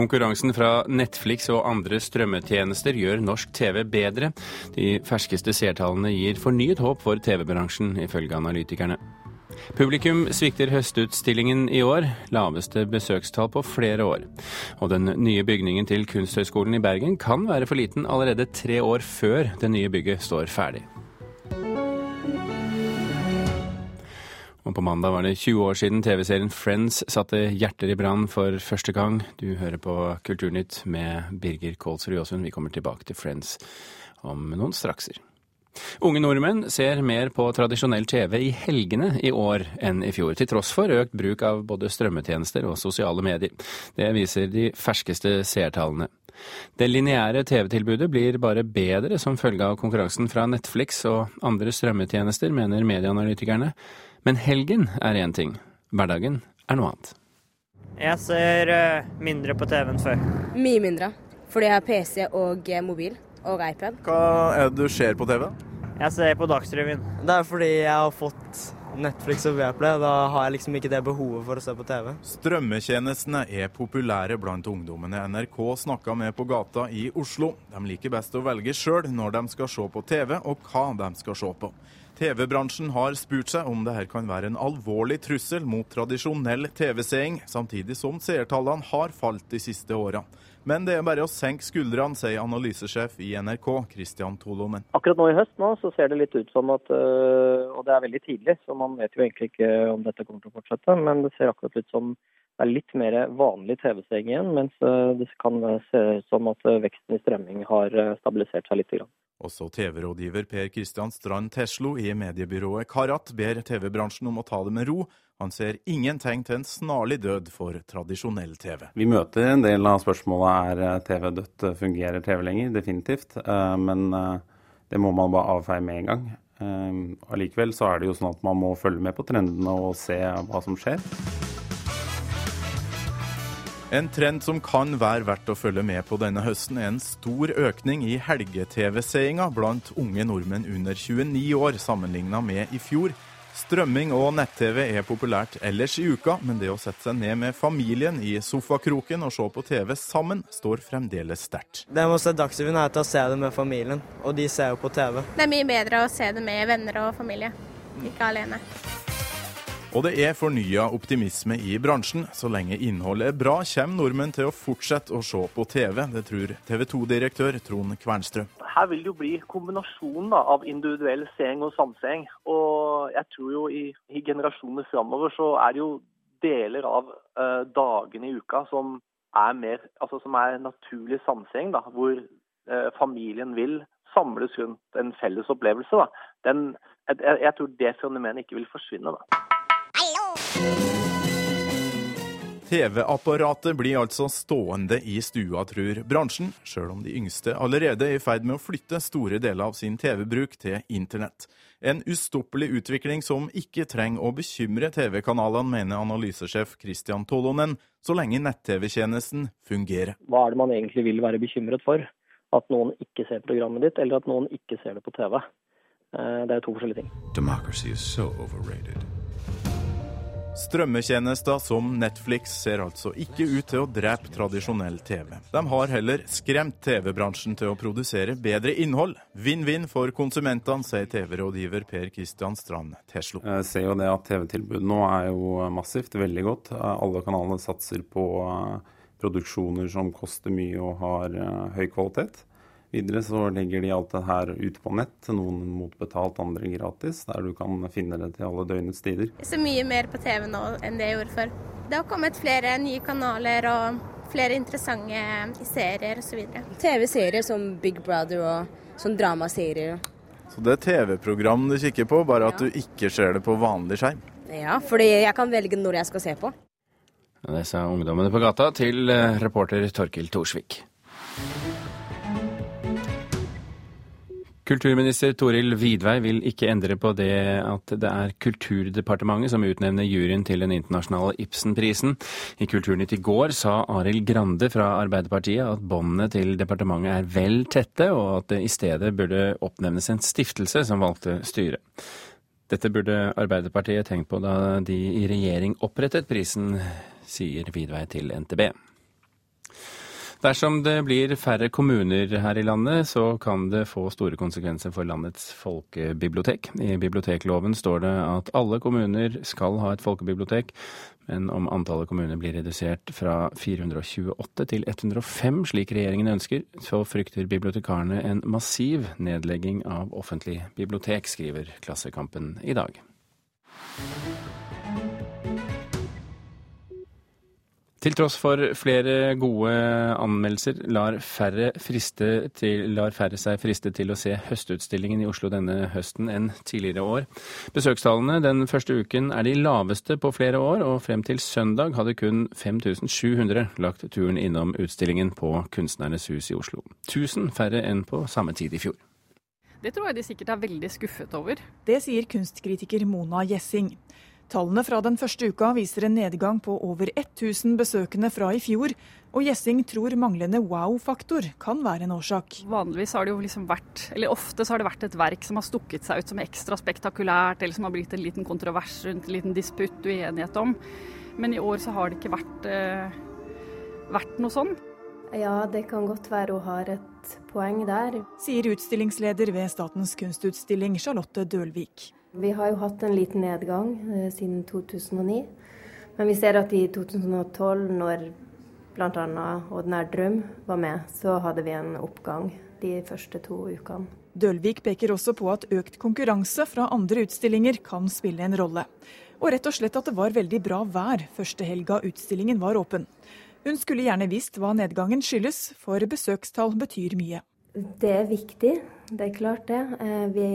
Konkurransen fra Netflix og andre strømmetjenester gjør norsk TV bedre. De ferskeste seertallene gir fornyet håp for TV-bransjen, ifølge analytikerne. Publikum svikter høstutstillingen i år, laveste besøkstall på flere år. Og den nye bygningen til Kunsthøgskolen i Bergen kan være for liten allerede tre år før det nye bygget står ferdig. Og på mandag var det 20 år siden TV-serien Friends satte hjerter i brann for første gang. Du hører på Kulturnytt med Birger Kålsrud Jåsund. Vi kommer tilbake til Friends om noen strakser. Unge nordmenn ser mer på tradisjonell TV i helgene i år enn i fjor, til tross for økt bruk av både strømmetjenester og sosiale medier. Det viser de ferskeste seertallene. Det lineære TV-tilbudet blir bare bedre som følge av konkurransen fra Netflix og andre strømmetjenester, mener medieanalytikerne. Men helgen er én ting, hverdagen er noe annet. Jeg ser eh, mindre på TV enn før. Mye mindre, fordi jeg har PC og eh, mobil og iPad. Hva er det du ser på TV? Jeg ser på Dagsrevyen. Det er fordi jeg har fått Netflix og Viaplay. Da har jeg liksom ikke det behovet for å se på TV. Strømmetjenestene er populære blant ungdommene NRK snakka med på gata i Oslo. De liker best å velge sjøl når de skal se på TV, og hva de skal se på. TV-bransjen har spurt seg om dette kan være en alvorlig trussel mot tradisjonell TV-seing, samtidig som seertallene har falt de siste åra. Men det er bare å senke skuldrene, sier analysesjef i NRK, Christian Tolonen. Akkurat nå i høst nå, så ser det litt ut som at øh, Og det er veldig tidlig, så man vet jo egentlig ikke om dette kommer til å fortsette. Men det ser akkurat ut som det er litt mer vanlig TV-seing igjen, mens øh, det kan se ut som at øh, veksten i strømming har stabilisert seg litt. Også TV-rådgiver Per Kristian Strand Teslo i mediebyrået Karat ber TV-bransjen om å ta det med ro. Han ser ingen tegn til en snarlig død for tradisjonell TV. Vi møter en del av spørsmålet er TV dødt, fungerer TV lenger? Definitivt. Men det må man bare avfeie med en gang. Allikevel så er det jo sånn at man må følge med på trendene og se hva som skjer. En trend som kan være verdt å følge med på denne høsten, er en stor økning i helge-TV-seeringa blant unge nordmenn under 29 år, sammenligna med i fjor. Strømming og nett-TV er populært ellers i uka, men det å sette seg ned med familien i sofakroken og se på TV sammen, står fremdeles sterkt. Det med å se Dagsrevyen er til å se det med familien, og de ser jo på TV. Det er mye bedre å se det med venner og familie, ikke alene. Og det er fornya optimisme i bransjen. Så lenge innholdet er bra, kommer nordmenn til å fortsette å se på TV. Det tror TV 2-direktør Trond Kvernstrøm. Her vil det jo bli kombinasjonen av individuell seing og samseing. Og jeg tror jo i, i generasjoner framover så er det jo deler av uh, dagene i uka som er, mer, altså som er naturlig samseing, da, hvor uh, familien vil samles rundt en felles opplevelse. Da. Den, jeg, jeg tror det fenomenet ikke vil forsvinne. da. TV-apparatet blir altså stående i stua, tror bransjen, sjøl om de yngste allerede er i ferd med å flytte store deler av sin TV-bruk til internett. En ustoppelig utvikling som ikke trenger å bekymre TV-kanalene, mener analysesjef Christian Tolonen, så lenge nett-TV-tjenesten fungerer. Hva er det man egentlig vil være bekymret for? At noen ikke ser programmet ditt, eller at noen ikke ser det på TV? Eh, det er to forskjellige ting. Strømmetjenester som Netflix ser altså ikke ut til å drepe tradisjonell TV. De har heller skremt TV-bransjen til å produsere bedre innhold. Vinn-vinn for konsumentene, sier TV-rådgiver Per Kristian Strand Teslo. Jeg ser jo det at TV-tilbudet nå er jo massivt, veldig godt. Alle kanalene satser på eh, produksjoner som koster mye og har eh, høy kvalitet. Videre så legger de alt det her ut på nett, noen motbetalt, andre gratis, der du kan finne det til alle døgnets tider. Jeg ser mye mer på TV nå enn det jeg gjorde før. Det har kommet flere nye kanaler og flere interessante serier osv. TV-serier som Big Brother og sånn dramaserier. Så det er TV-program du kikker på, bare at ja. du ikke ser det på vanlig skjerm? Ja, fordi jeg kan velge når jeg skal se på. Det sa ungdommene på gata til eh, reporter Torkil Thorsvik. Kulturminister Toril Vidvei vil ikke endre på det at det er Kulturdepartementet som utnevner juryen til den internasjonale Ibsenprisen. I Kulturnytt i går sa Arild Grande fra Arbeiderpartiet at båndene til departementet er vel tette, og at det i stedet burde oppnevnes en stiftelse som valgte styre. Dette burde Arbeiderpartiet tenkt på da de i regjering opprettet prisen, sier Vidvei til NTB. Dersom det blir færre kommuner her i landet, så kan det få store konsekvenser for landets folkebibliotek. I bibliotekloven står det at alle kommuner skal ha et folkebibliotek, men om antallet kommuner blir redusert fra 428 til 105, slik regjeringen ønsker, så frykter bibliotekarene en massiv nedlegging av offentlig bibliotek, skriver Klassekampen i dag. Til tross for flere gode anmeldelser lar færre, til, lar færre, seg friste til å se Høstutstillingen i Oslo denne høsten enn tidligere år. Besøkstallene den første uken er de laveste på flere år, og frem til søndag hadde kun 5700 lagt turen innom utstillingen på Kunstnernes hus i Oslo. 1000 færre enn på samme tid i fjor. Det tror jeg de sikkert er veldig skuffet over. Det sier kunstkritiker Mona Gjessing. Tallene fra den første uka viser en nedgang på over 1000 besøkende fra i fjor, og Gjessing tror manglende wow-faktor kan være en årsak. Vanligvis har det jo liksom vært, eller Ofte så har det vært et verk som har stukket seg ut som ekstra spektakulært, eller som har blitt en liten kontrovers rundt, en liten disputt, uenighet om. Men i år så har det ikke vært, eh, vært noe sånn. Ja, det kan godt være hun har et poeng der. Sier utstillingsleder ved Statens kunstutstilling, Charlotte Dølvik. Vi har jo hatt en liten nedgang eh, siden 2009. Men vi ser at i 2012, når bl.a. Ordinær Drøm var med, så hadde vi en oppgang de første to ukene. Dølvik peker også på at økt konkurranse fra andre utstillinger kan spille en rolle. Og rett og slett at det var veldig bra vær første helga utstillingen var åpen. Hun skulle gjerne visst hva nedgangen skyldes, for besøkstall betyr mye. Det er viktig, det er klart det. Eh, vi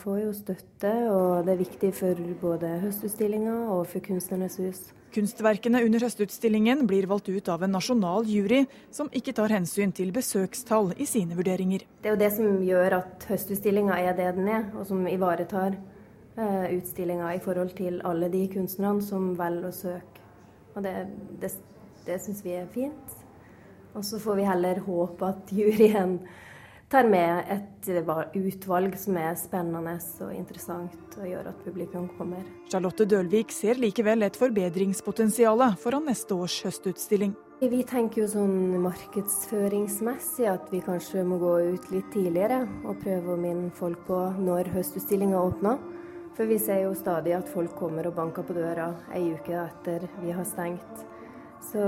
får jo støtte, og det er viktig for både Høstutstillinga og for Kunstnernes hus. Kunstverkene under Høstutstillingen blir valgt ut av en nasjonal jury, som ikke tar hensyn til besøkstall i sine vurderinger. Det er jo det som gjør at Høstutstillinga er det den er, og som ivaretar eh, utstillinga i forhold til alle de kunstnerne som velger å søke. Og det, det, det syns vi er fint. Og så får vi heller håpe at juryen tar med et utvalg som er spennende og interessant og gjør at publikum kommer. Charlotte Dølvik ser likevel et forbedringspotensial foran neste års høstutstilling. Vi tenker jo sånn markedsføringsmessig at vi kanskje må gå ut litt tidligere og prøve å minne folk på når høstutstillinga åpner. For vi ser jo stadig at folk kommer og banker på døra ei uke etter vi har stengt. Så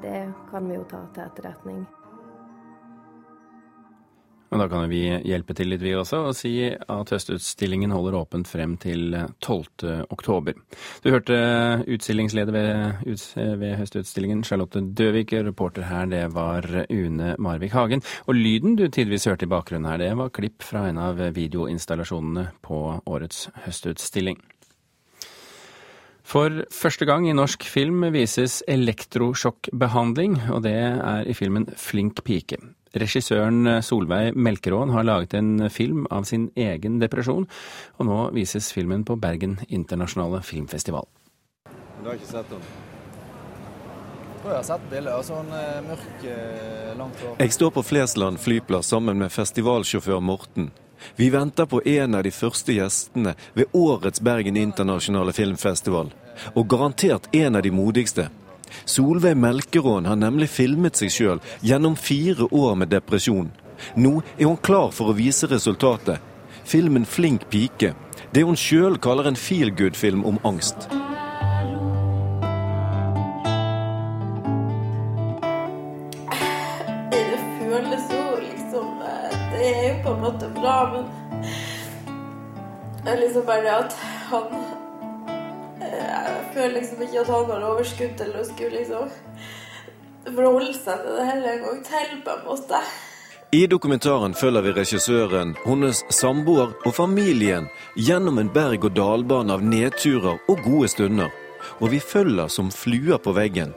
det kan vi jo ta til etterretning. Og da kan vi hjelpe til litt, vi også, og si at Høstutstillingen holder åpent frem til 12. oktober. Du hørte utstillingsleder ved, ved Høstutstillingen, Charlotte Døvik. Reporter her, det var Une Marvik Hagen. Og lyden du tidvis hørte i bakgrunnen her, det var klipp fra en av videoinstallasjonene på årets høstutstilling. For første gang i norsk film vises elektrosjokkbehandling, og det er i filmen Flink pike. Regissøren Solveig Melkeråen har laget en film av sin egen depresjon, og nå vises filmen på Bergen internasjonale filmfestival. Du har ikke sett den? Jeg har sett bilder av sånn eh, mørk, eh, langt hår. Jeg står på Flesland flyplass sammen med festivalsjåfør Morten. Vi venter på en av de første gjestene ved årets Bergen internasjonale filmfestival. Og garantert en av de modigste. Solveig Melkeråen har nemlig filmet seg sjøl gjennom fire år med depresjon. Nå er hun klar for å vise resultatet. Filmen 'Flink pike'. Det hun sjøl kaller en feel good-film om angst. Det føles jo liksom Det er jo på en måte bra, men det er liksom bare at han føler liksom ikke at han har overskudd til å skulle liksom forholde seg til det hele en gang til, på en måte. I dokumentaren følger vi regissøren, hennes samboer og familien gjennom en berg-og-dal-bane av nedturer og gode stunder. Og vi følger som fluer på veggen.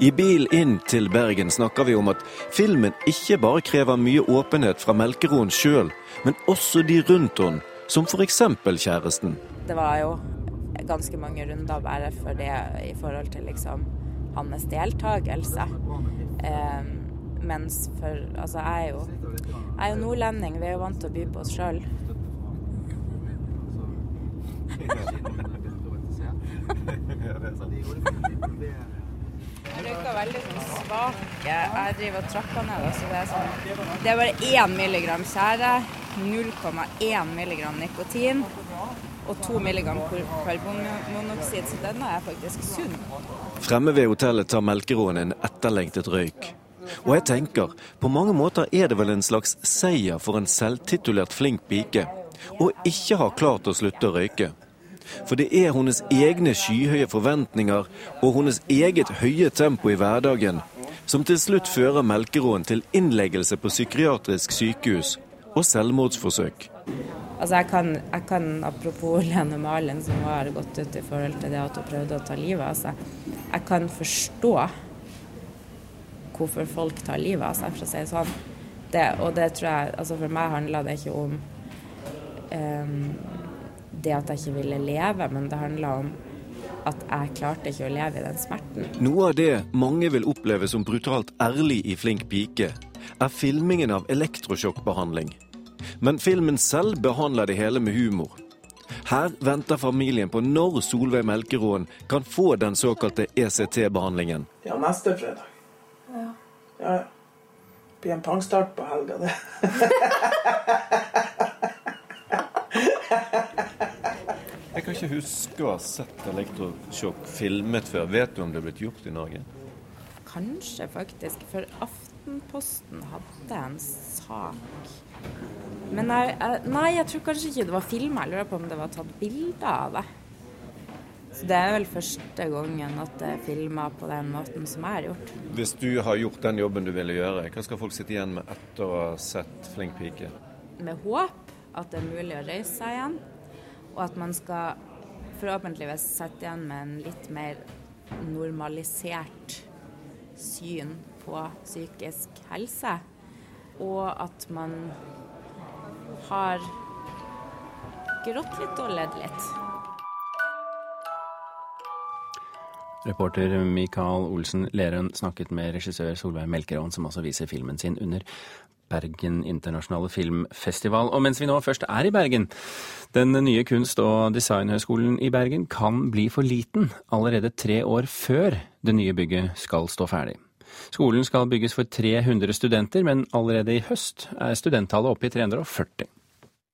I bil inn til Bergen snakker vi om at filmen ikke bare krever mye åpenhet fra Melkeroen sjøl, men også de rundt henne, som f.eks. kjæresten. Det var jo ganske mange runder bare for det i forhold til liksom hans deltakelse. Eh, mens for Altså, jeg er jo, jeg er jo nordlending, vi er jo vant til å by på oss sjøl. Jeg røyker veldig sånn svake. Jeg driver og trapper ned. Så det, er sånn, det er bare 1 milligram tjære, 0,1 milligram nikotin og 2 milligram karbonmonoksid. Så denne er faktisk sunn. Fremme ved hotellet tar melkeråen en etterlengtet røyk. Og jeg tenker, på mange måter er det vel en slags seier for en selvtitulert flink pike å ikke ha klart å slutte å røyke. For det er hennes egne skyhøye forventninger og hennes eget høye tempo i hverdagen som til slutt fører melkeråen til innleggelse på psykiatrisk sykehus og selvmordsforsøk. Altså jeg kan, jeg kan, apropos Lene Malin, som har gått ut i forhold til det at hun prøvde å ta livet av seg, jeg kan forstå hvorfor folk tar livet av seg, for å si det sånn. Det, og det tror jeg altså For meg handler det ikke om um, det at jeg ikke ville leve, men det handler om at jeg klarte ikke å leve i den smerten. Noe av det mange vil oppleve som brutalt ærlig i Flink pike, er filmingen av elektrosjokkbehandling. Men filmen selv behandler det hele med humor. Her venter familien på når Solveig Melkeråen kan få den såkalte ECT-behandlingen. Ja, neste fredag. Ja. ja, ja. Blir en pangstart på helga, det. Jeg kan ikke huske å ha sett elektrosjokk filmet før. Vet du om det er blitt gjort i Norge? Kanskje, faktisk. For Aftenposten hadde en sak. Men jeg, jeg, nei, jeg tror kanskje ikke det var film. Jeg lurer på om det var tatt bilder av det. Så det er vel første gangen at det er filma på den måten som jeg har gjort. Hvis du har gjort den jobben du ville gjøre, hva skal folk sitte igjen med etter å ha sett Flink pike? Med håp at det er mulig å reise seg igjen og at man skal forhåpentligvis sitte igjen med en litt mer normalisert syn på psykisk helse. Og at man har grått litt og ledd litt. Reporter Mikael Olsen Lerøen snakket med regissør Solveig Melkeråen, som også viser filmen sin under Bergen internasjonale filmfestival. Og mens vi nå først er i Bergen, den nye kunst- og designhøgskolen i Bergen kan bli for liten allerede tre år før det nye bygget skal stå ferdig. Skolen skal bygges for 300 studenter, men allerede i høst er studenttallet oppe i 340.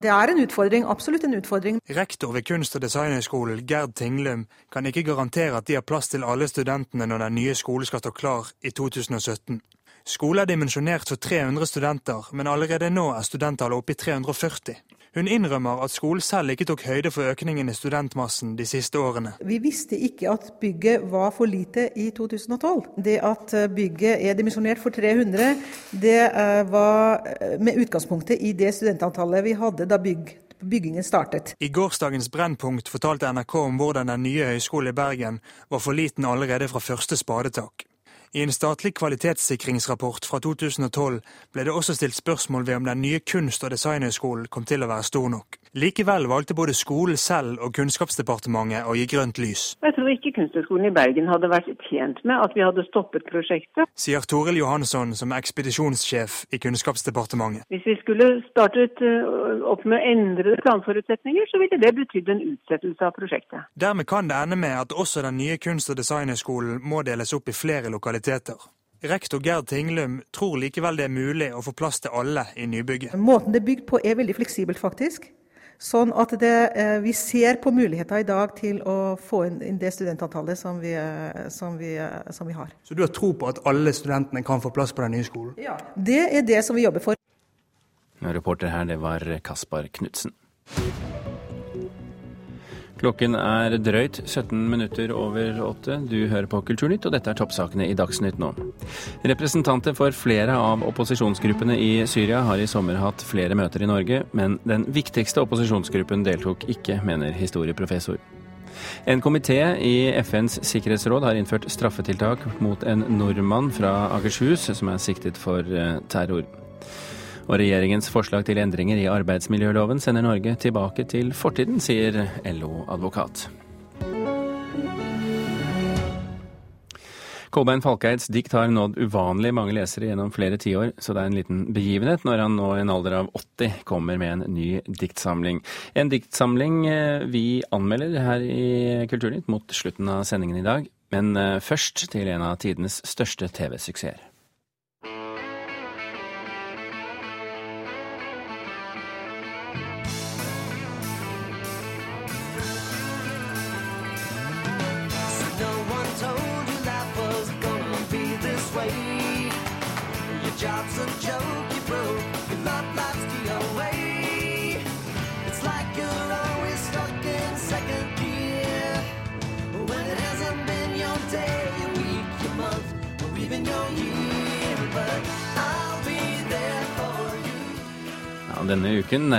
Det er en utfordring, absolutt en utfordring. Rektor ved kunst- og designhøgskolen, Gerd Tinglum, kan ikke garantere at de har plass til alle studentene når den nye skolen skal stå klar i 2017. Skolen er dimensjonert for 300 studenter, men allerede nå er studenttallet oppe i 340. Hun innrømmer at skolen selv ikke tok høyde for økningen i studentmassen de siste årene. Vi visste ikke at bygget var for lite i 2012. Det at bygget er dimensjonert for 300, det eh, var eh, med utgangspunktet i det studentantallet vi hadde da bygg byggingen startet. I gårsdagens Brennpunkt fortalte NRK om hvordan den nye høyskolen i Bergen var for liten allerede fra første spadetak. I en statlig kvalitetssikringsrapport fra 2012 ble det også stilt spørsmål ved om den nye kunst- og designhøgskolen kom til å være stor nok. Likevel valgte både skolen selv og Kunnskapsdepartementet å gi grønt lys. Jeg tror ikke Kunsthøgskolen i Bergen hadde vært tjent med at vi hadde stoppet prosjektet. Sier Toril Johansson, som er ekspedisjonssjef i Kunnskapsdepartementet. Hvis vi skulle startet opp med endrede planforutsetninger, så ville det betydd en utsettelse av prosjektet. Dermed kan det ende med at også den nye kunst- og designhøgskolen må deles opp i flere lokaliteter. Rektor Gerd Tinglum tror likevel det er mulig å få plass til alle i nybygget. Måten det er bygd på er veldig fleksibelt, faktisk. Sånn at det, vi ser på muligheter i dag til å få inn det studentantallet som vi, som, vi, som vi, har. Så du har tro på at alle studentene kan få plass på den nye skolen? Ja. Det er det som vi jobber for. Reporter her, det var Kaspar Knutsen. Klokken er drøyt 17 minutter over åtte. Du hører på Kulturnytt, og dette er toppsakene i Dagsnytt nå. Representanter for flere av opposisjonsgruppene i Syria har i sommer hatt flere møter i Norge, men den viktigste opposisjonsgruppen deltok ikke, mener historieprofessor. En komité i FNs sikkerhetsråd har innført straffetiltak mot en nordmann fra Akershus som er siktet for terror. Og regjeringens forslag til endringer i arbeidsmiljøloven sender Norge tilbake til fortiden, sier LO-advokat. Kolbein Falkeids dikt har nådd uvanlig mange lesere gjennom flere tiår, så det er en liten begivenhet når han nå i en alder av 80 kommer med en ny diktsamling. En diktsamling vi anmelder her i Kulturnytt mot slutten av sendingen i dag. Men eh, først til en av tidenes største TV-suksesser.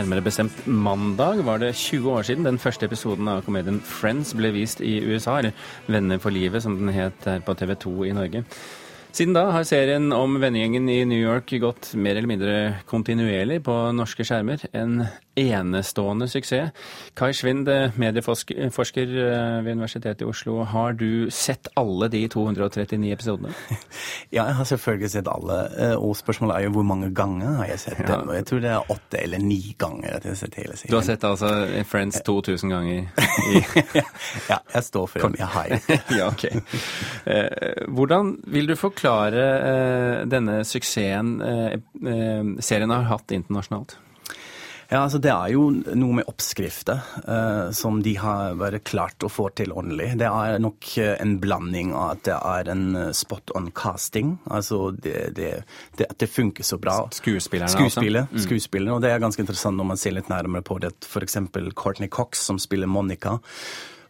Nærmere bestemt mandag, var det 20 år siden den første episoden av komedien Friends ble vist i USA, eller Venner for livet som den het her på TV 2 i Norge. Siden da har serien om vennegjengen i New York gått mer eller mindre kontinuerlig på norske skjermer. En enestående suksess. Kai Schwind, medieforsker eh, ved Universitetet i Oslo. Har du sett alle de 239 episodene? Ja, jeg har selvfølgelig sett alle. eh, Og spørsmålet er jo hvor mange ganger har jeg sett Ja. dem. Jeg tror det er åtte eller ni ganger at jeg har sett hele serien. Du har sett altså Friends 2000 ganger? ja, jeg står for dem. Jeg har ja, ok. Eh, hvordan vil du forklare eh, denne suksessen eh, eh, serien har hatt internasjonalt? Ja, altså Det er jo noe med oppskrifter uh, som de har bare klart å få til ordentlig. Det er nok eh, en blanding av at det er en eh, spot on casting. Altså det, det, det, at det funker så bra. Skuespillerne, Skuespiller, altså? Mm. skuespillerne, Og det er ganske interessant når man ser litt nærmere på det. F.eks. Courtney Cox, som spiller Monica,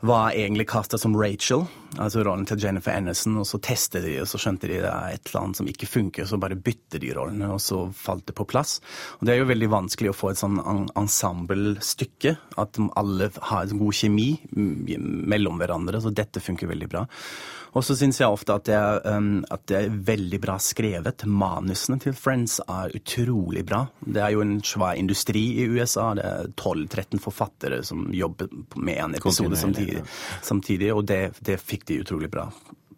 var egentlig kasta som Rachel, altså rollen til Jennifer Aniston. Og så testet de, og så skjønte de det er et eller annet som ikke funker, så bare bytter de rollene, og så falt det på plass. Og det er jo veldig vanskelig å få et sånn en- ensemblestykke, at alle har god kjemi mellom hverandre, så dette funker veldig bra. Og så syns jeg ofte at det, um, at det er veldig bra skrevet. Manusene til Friends er utrolig bra. Det er jo en svær industri i USA. Det er 12-13 forfattere som jobber med en episode samtidig, samtidig og det, det fikk de utrolig bra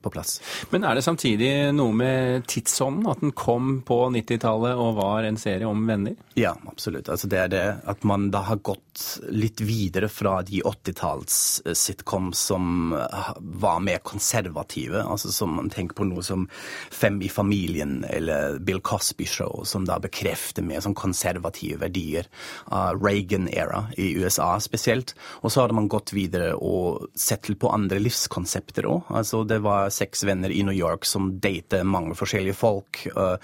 på plass. Men er det samtidig noe med tidsånden? At den kom på 90-tallet og var en serie om venner? Ja, absolutt. Altså det er det at man da har gått litt videre fra de 80-talls-sitcom som eh, var mer konservative. Altså som man tenker på noe som Fem i familien eller Bill Cosby Show, som da bekrefter mer sånn konservative verdier av Reagan-era i USA spesielt. Og så hadde man gått videre og sett på andre livskonsepter òg. Altså det var seks venner i New York som dater mange forskjellige folk. eh,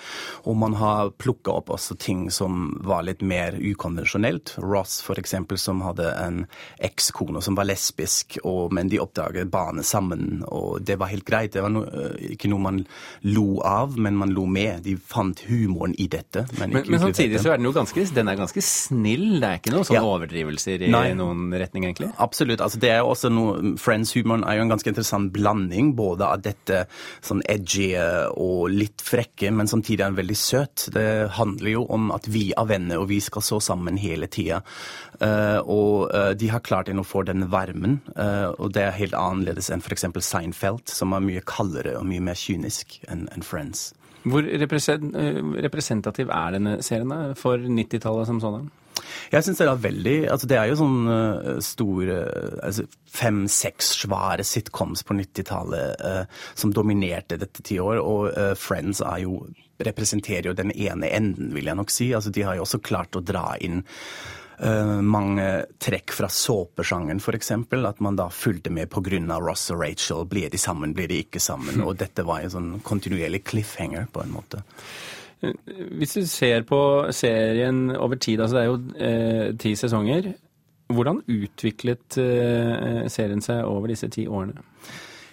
Og man har plukka opp også ting som var litt mer ukonvensjonelt. Ross eksempel, som hadde en ekskone som var lesbisk, og, men de oppdaget barnet sammen, og det var helt greit. Det var no, eh, ikke noe man lo av, men man lo med. De fant humoren i dette. Men, Men, men samtidig så er den jo ganske, den er ganske snill. Det er ikke noen sånne Ja. overdrivelser i Nei. noen retning, egentlig? Absolutt. altså det er jo også noe, Friends-humoren er jo en ganske interessant blanding. Både av dette sånn edgy og litt frekke, men samtidig er han veldig søt. Det handler jo om at vi er venner, og vi skal så sammen hele tida. og eh, de har klart inn å få den varmen, eh, og det er helt annerledes enn f.eks. Seinfeld, som er mye kaldere og mye mer kynisk enn Friends. Hvor eh, representativ er denne serien for 90-tallet som sådan? Jeg syns det er veldig altså Det er jo sånn uh, store altså Fem-seks svære sitcoms på 90-tallet uh, som dominerte dette tiår, og uh, Friends er jo representerer jo den ene enden, vil jeg nok si. Altså De har jo også klart å dra inn uh, mange trekk fra såpesjangen, f.eks. At man da fulgte med pga. Ross og Rachel. Blir de sammen, blir de ikke sammen? Og dette var en sånn kontinuerlig cliffhanger, på en måte. Hvis du ser på serien over tid, altså det er jo eh, ti sesonger. Hvordan utviklet eh, serien seg over disse ti årene?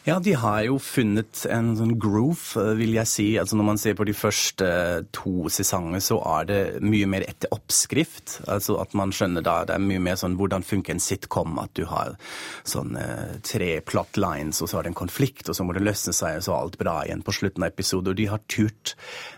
Ja, de har jo funnet en sånn groove, eh, vil jeg si. Altså Når man ser på de første to sesongene, så er det mye mer etter oppskrift. Altså at man skjønner da det er mye mer sånn hvordan funker en sitcom. At du har sånn eh, tre plot lines, og så har det en konflikt, og så må det løsne seg, og så er alt bra igjen på slutten av episoden. Og de har turt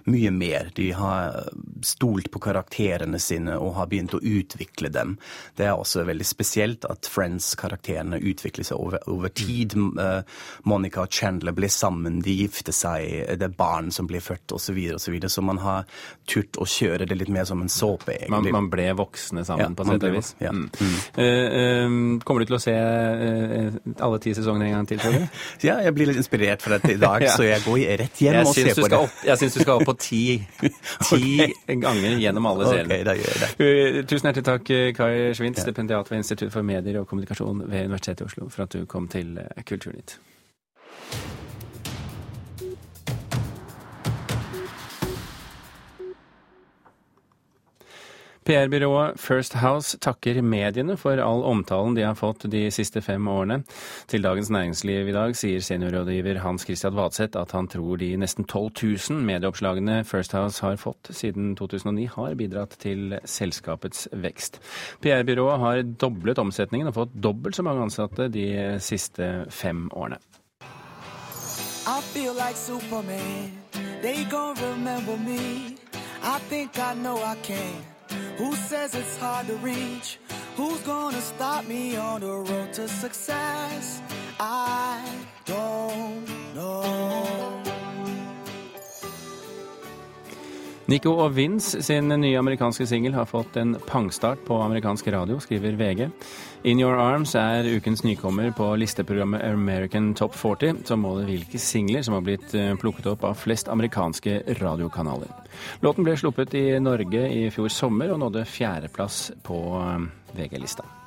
mye mer. De har stolt på karakterene sine og har begynt å utvikle dem. Det er også veldig spesielt at Friends-karakterene utvikler seg over, over tid. eh, Monica og Chandler blir sammen, de gifter seg, det er barn som blir født osv. Så, videre, og så, videre. så man har turt å kjøre det litt mer som en såpe, Man, egentlig. man ble voksne sammen, Ja, på man sett og vis. ja. Mm. Eh, eh, kommer du til å se uh, alle ti sesongene en gang til, tror du? Ja, jeg blir litt inspirert for dette i dag, Ja. så jeg går rett hjem Jeg og ser på det. Opp, jeg syns du skal opp på ti, ti ganger gjennom alle seriene. Okay, da gjør jeg det. Tusen hjertelig takk, Kai Schwint, stipendiat ved Institutt for medier og kommunikasjon ved Universitetet i Oslo, for at du kom til Kulturnytt. PR-byrået First House takker mediene for all omtalen de har fått de siste fem årene. Til Dagens Næringsliv i dag sier seniorrådgiver Hans Christian Vadseth at han tror de nesten 12 000 medieoppslagene First House har fått siden 2009 har bidratt til selskapets vekst. PR-byrået har doblet omsetningen og fått dobbelt så mange ansatte de siste fem årene. I feel like Superman. They gon' remember me. I think I know I can. Who says it's hard to reach? Who's gonna stop me on the road to success? I don't know. Nico og Vince sin nye amerikanske singel har fått en pangstart på amerikansk radio, skriver VG. In Your Arms er ukens nykommer på listeprogrammet American Top 40, som måler hvilke singler som har blitt eh, plukket opp av flest amerikanske radiokanaler. Låten ble sluppet i Norge i fjor sommer og nådde fjerdeplass på eh, VG-lista.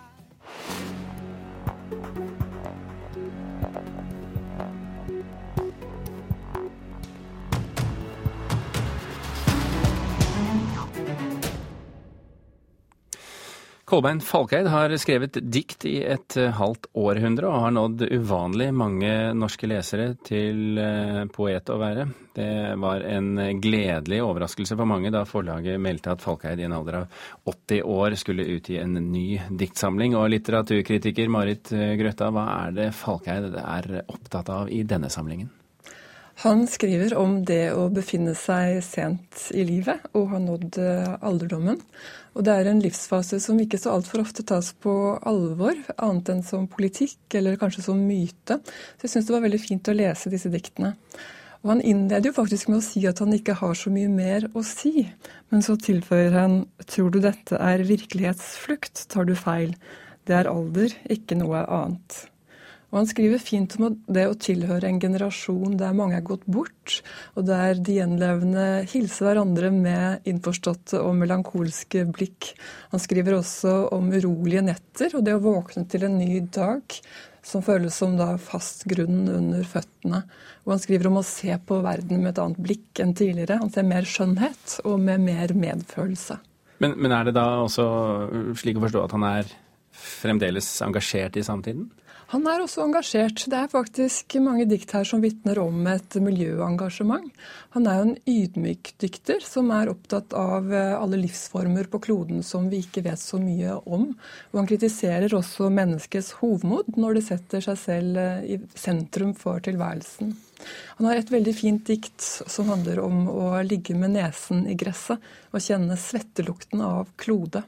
Kolbein Falkeid har skrevet dikt i et eh, halvt århundre og har nådd uvanlig mange norske lesere til eh, poet å være. Det var en gledelig overraskelse for mange da forlaget meldte at Falkeid i en alder av 80 år skulle utgi en ny diktsamling. Og litteraturkritiker Marit eh, Grøtta, hva er det Falkeid er opptatt av i denne samlingen? Han skriver om det å befinne seg sent i livet og ha nådd eh, alderdommen. Og det er en livsfase som ikke så altfor ofte tas på alvor, annet enn som politikk eller kanskje som myte. Så jeg syns det var veldig fint å lese disse diktene. Og han innleder jo faktisk med å si at han ikke har så mye mer å si. Men så tilføyer han tror du dette er virkelighetsflukt, tar du feil. Det er alder, ikke noe annet. Og han skriver fint om det å tilhøre en generasjon der mange er gått bort, og der de gjenlevende hilser hverandre med innforståtte og melankolske blikk. Han skriver også om urolige netter og det å våkne til en ny dag som føles som da fast grunn under føttene. Og han skriver om å se på verden med et annet blikk enn tidligere. Han ser mer skjønnhet og med mer medfølelse. Men, men er det da også slik å forstå at han er fremdeles engasjert i samtiden? Han er også engasjert. Det er faktisk mange dikt her som vitner om et miljøengasjement. Han er jo en ydmyk dikter som er opptatt av eh, alle livsformer på kloden som vi ikke vet så mye om. Og han kritiserer også menneskets hovmod når det setter seg selv eh, i sentrum for tilværelsen. Han har et veldig fint dikt som handler om å ligge med nesen i gresset og kjenne svettelukten av klode.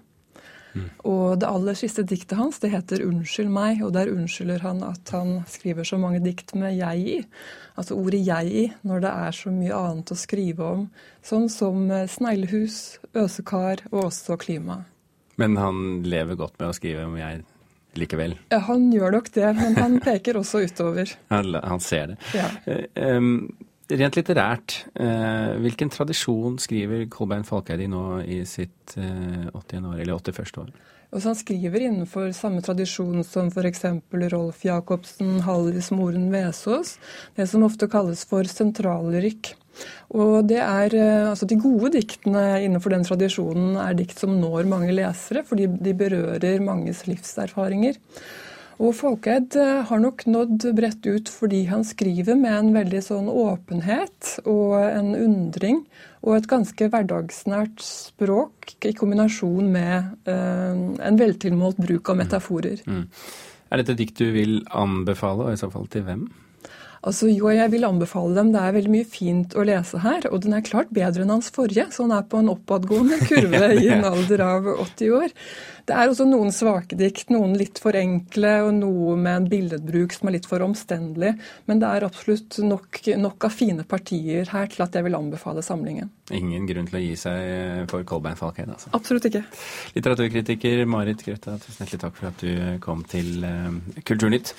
Og det aller siste diktet hans det heter 'Unnskyld meg', og der unnskylder han at han skriver så mange dikt med 'jeg' i. Altså ordet 'jeg' i når det er så mye annet å skrive om, sånn som eh, sneglehus, øsekar og også klima. Men han lever godt med å skrive om jeg likevel. Ja, han gjør nok det, men han peker også utover. Han, han ser det. Ja. Um, rent litterært, eh, hvilken tradisjon skriver Kolbein Falkeid i nå i sitt eh, 80. år, eller 81. år? Og så Han skriver innenfor samme tradisjon som f.eks. Rolf Jacobsen, Hallis Moren Vesaas. Det som ofte kalles for sentrallyrikk. Og det er, eh, altså De gode diktene innenfor den tradisjonen er dikt som når mange lesere, fordi de berører manges livserfaringer. Og Folkeid eh, har nok nådd bredt ut fordi han skriver med en veldig sånn åpenhet og en undring, og et ganske hverdagsnært språk i kombinasjon med eh, en veltilmålt bruk av metaforer. Mm. Er dette dikt du vil anbefale, og i så fall til hvem? Altså, jo, jeg vil anbefale dem. Det er veldig mye fint å lese her. Og den er klart bedre enn hans forrige, så han er på en oppadgående kurve i en alder av 80 år. Det er også noen svake dikt, noen litt for enkle, og noe med en billedbruk som er litt for omstendelig. Men det er absolutt nok, nok av fine partier her til at jeg vil anbefale samlingen. Ingen grunn til å gi seg for Kolbein Falkheim, altså. Absolutt ikke. Litteraturkritiker Marit Grøtta, tusen hjertelig takk for at du kom til uh, Kulturnytt.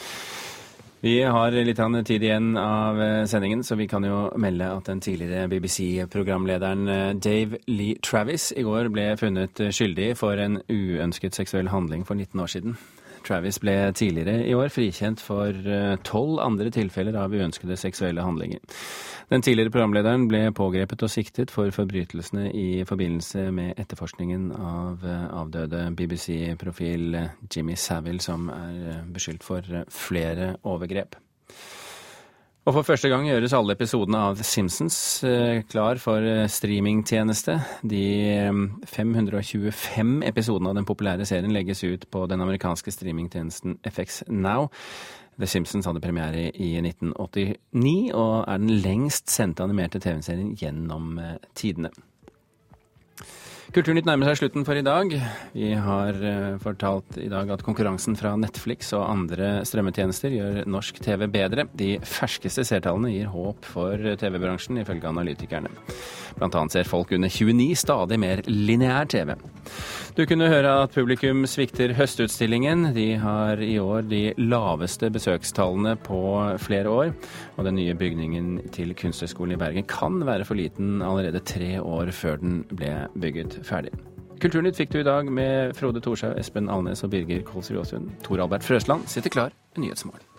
Vi har litt tid igjen av eh, sendingen, så vi kan jo melde at den tidligere BBC-programlederen eh, Dave Lee Travis i går ble funnet skyldig for en uønsket seksuell handling for 19 år siden. Travis ble tidligere i år frikjent for eh, tolv andre tilfeller av uønskede seksuelle handlinger. Den tidligere programlederen ble pågrepet og siktet for forbrytelsene i forbindelse med etterforskningen av eh, avdøde BBC-profil Jimmy Savile, som er eh, beskyldt for flere overgrep. Og for første gang gjøres alle episodene av The Simpsons eh, klar for eh, streamingtjeneste. De 525 eh, episodene av den populære serien legges ut på den amerikanske streamingtjenesten FX Now. The Simpsons hadde premiere i 1989 og er den lengst sendte animerte TV-serien gjennom tidene. Kulturnytt nærmer seg slutten for i dag. Vi har uh, fortalt i dag at konkurransen fra Netflix og andre strømmetjenester gjør norsk TV bedre. De ferskeste seertallene gir håp for TV-bransjen, ifølge analytikerne. Blant annet ser folk under 29 stadig mer lineær TV. Du kunne høre at publikum svikter Høstutstillingen. De har i år de laveste besøkstallene på flere år. Og den nye bygningen til Kunsthøgskolen i Bergen kan være for liten allerede tre år før den ble bygget ferdig. Kulturnytt fikk du i dag med Frode Thorshaug, Espen Alnes og Birger Kolsrud Aasund. Tor Albert Frøsland sitter klar med Nyhetsmorgen.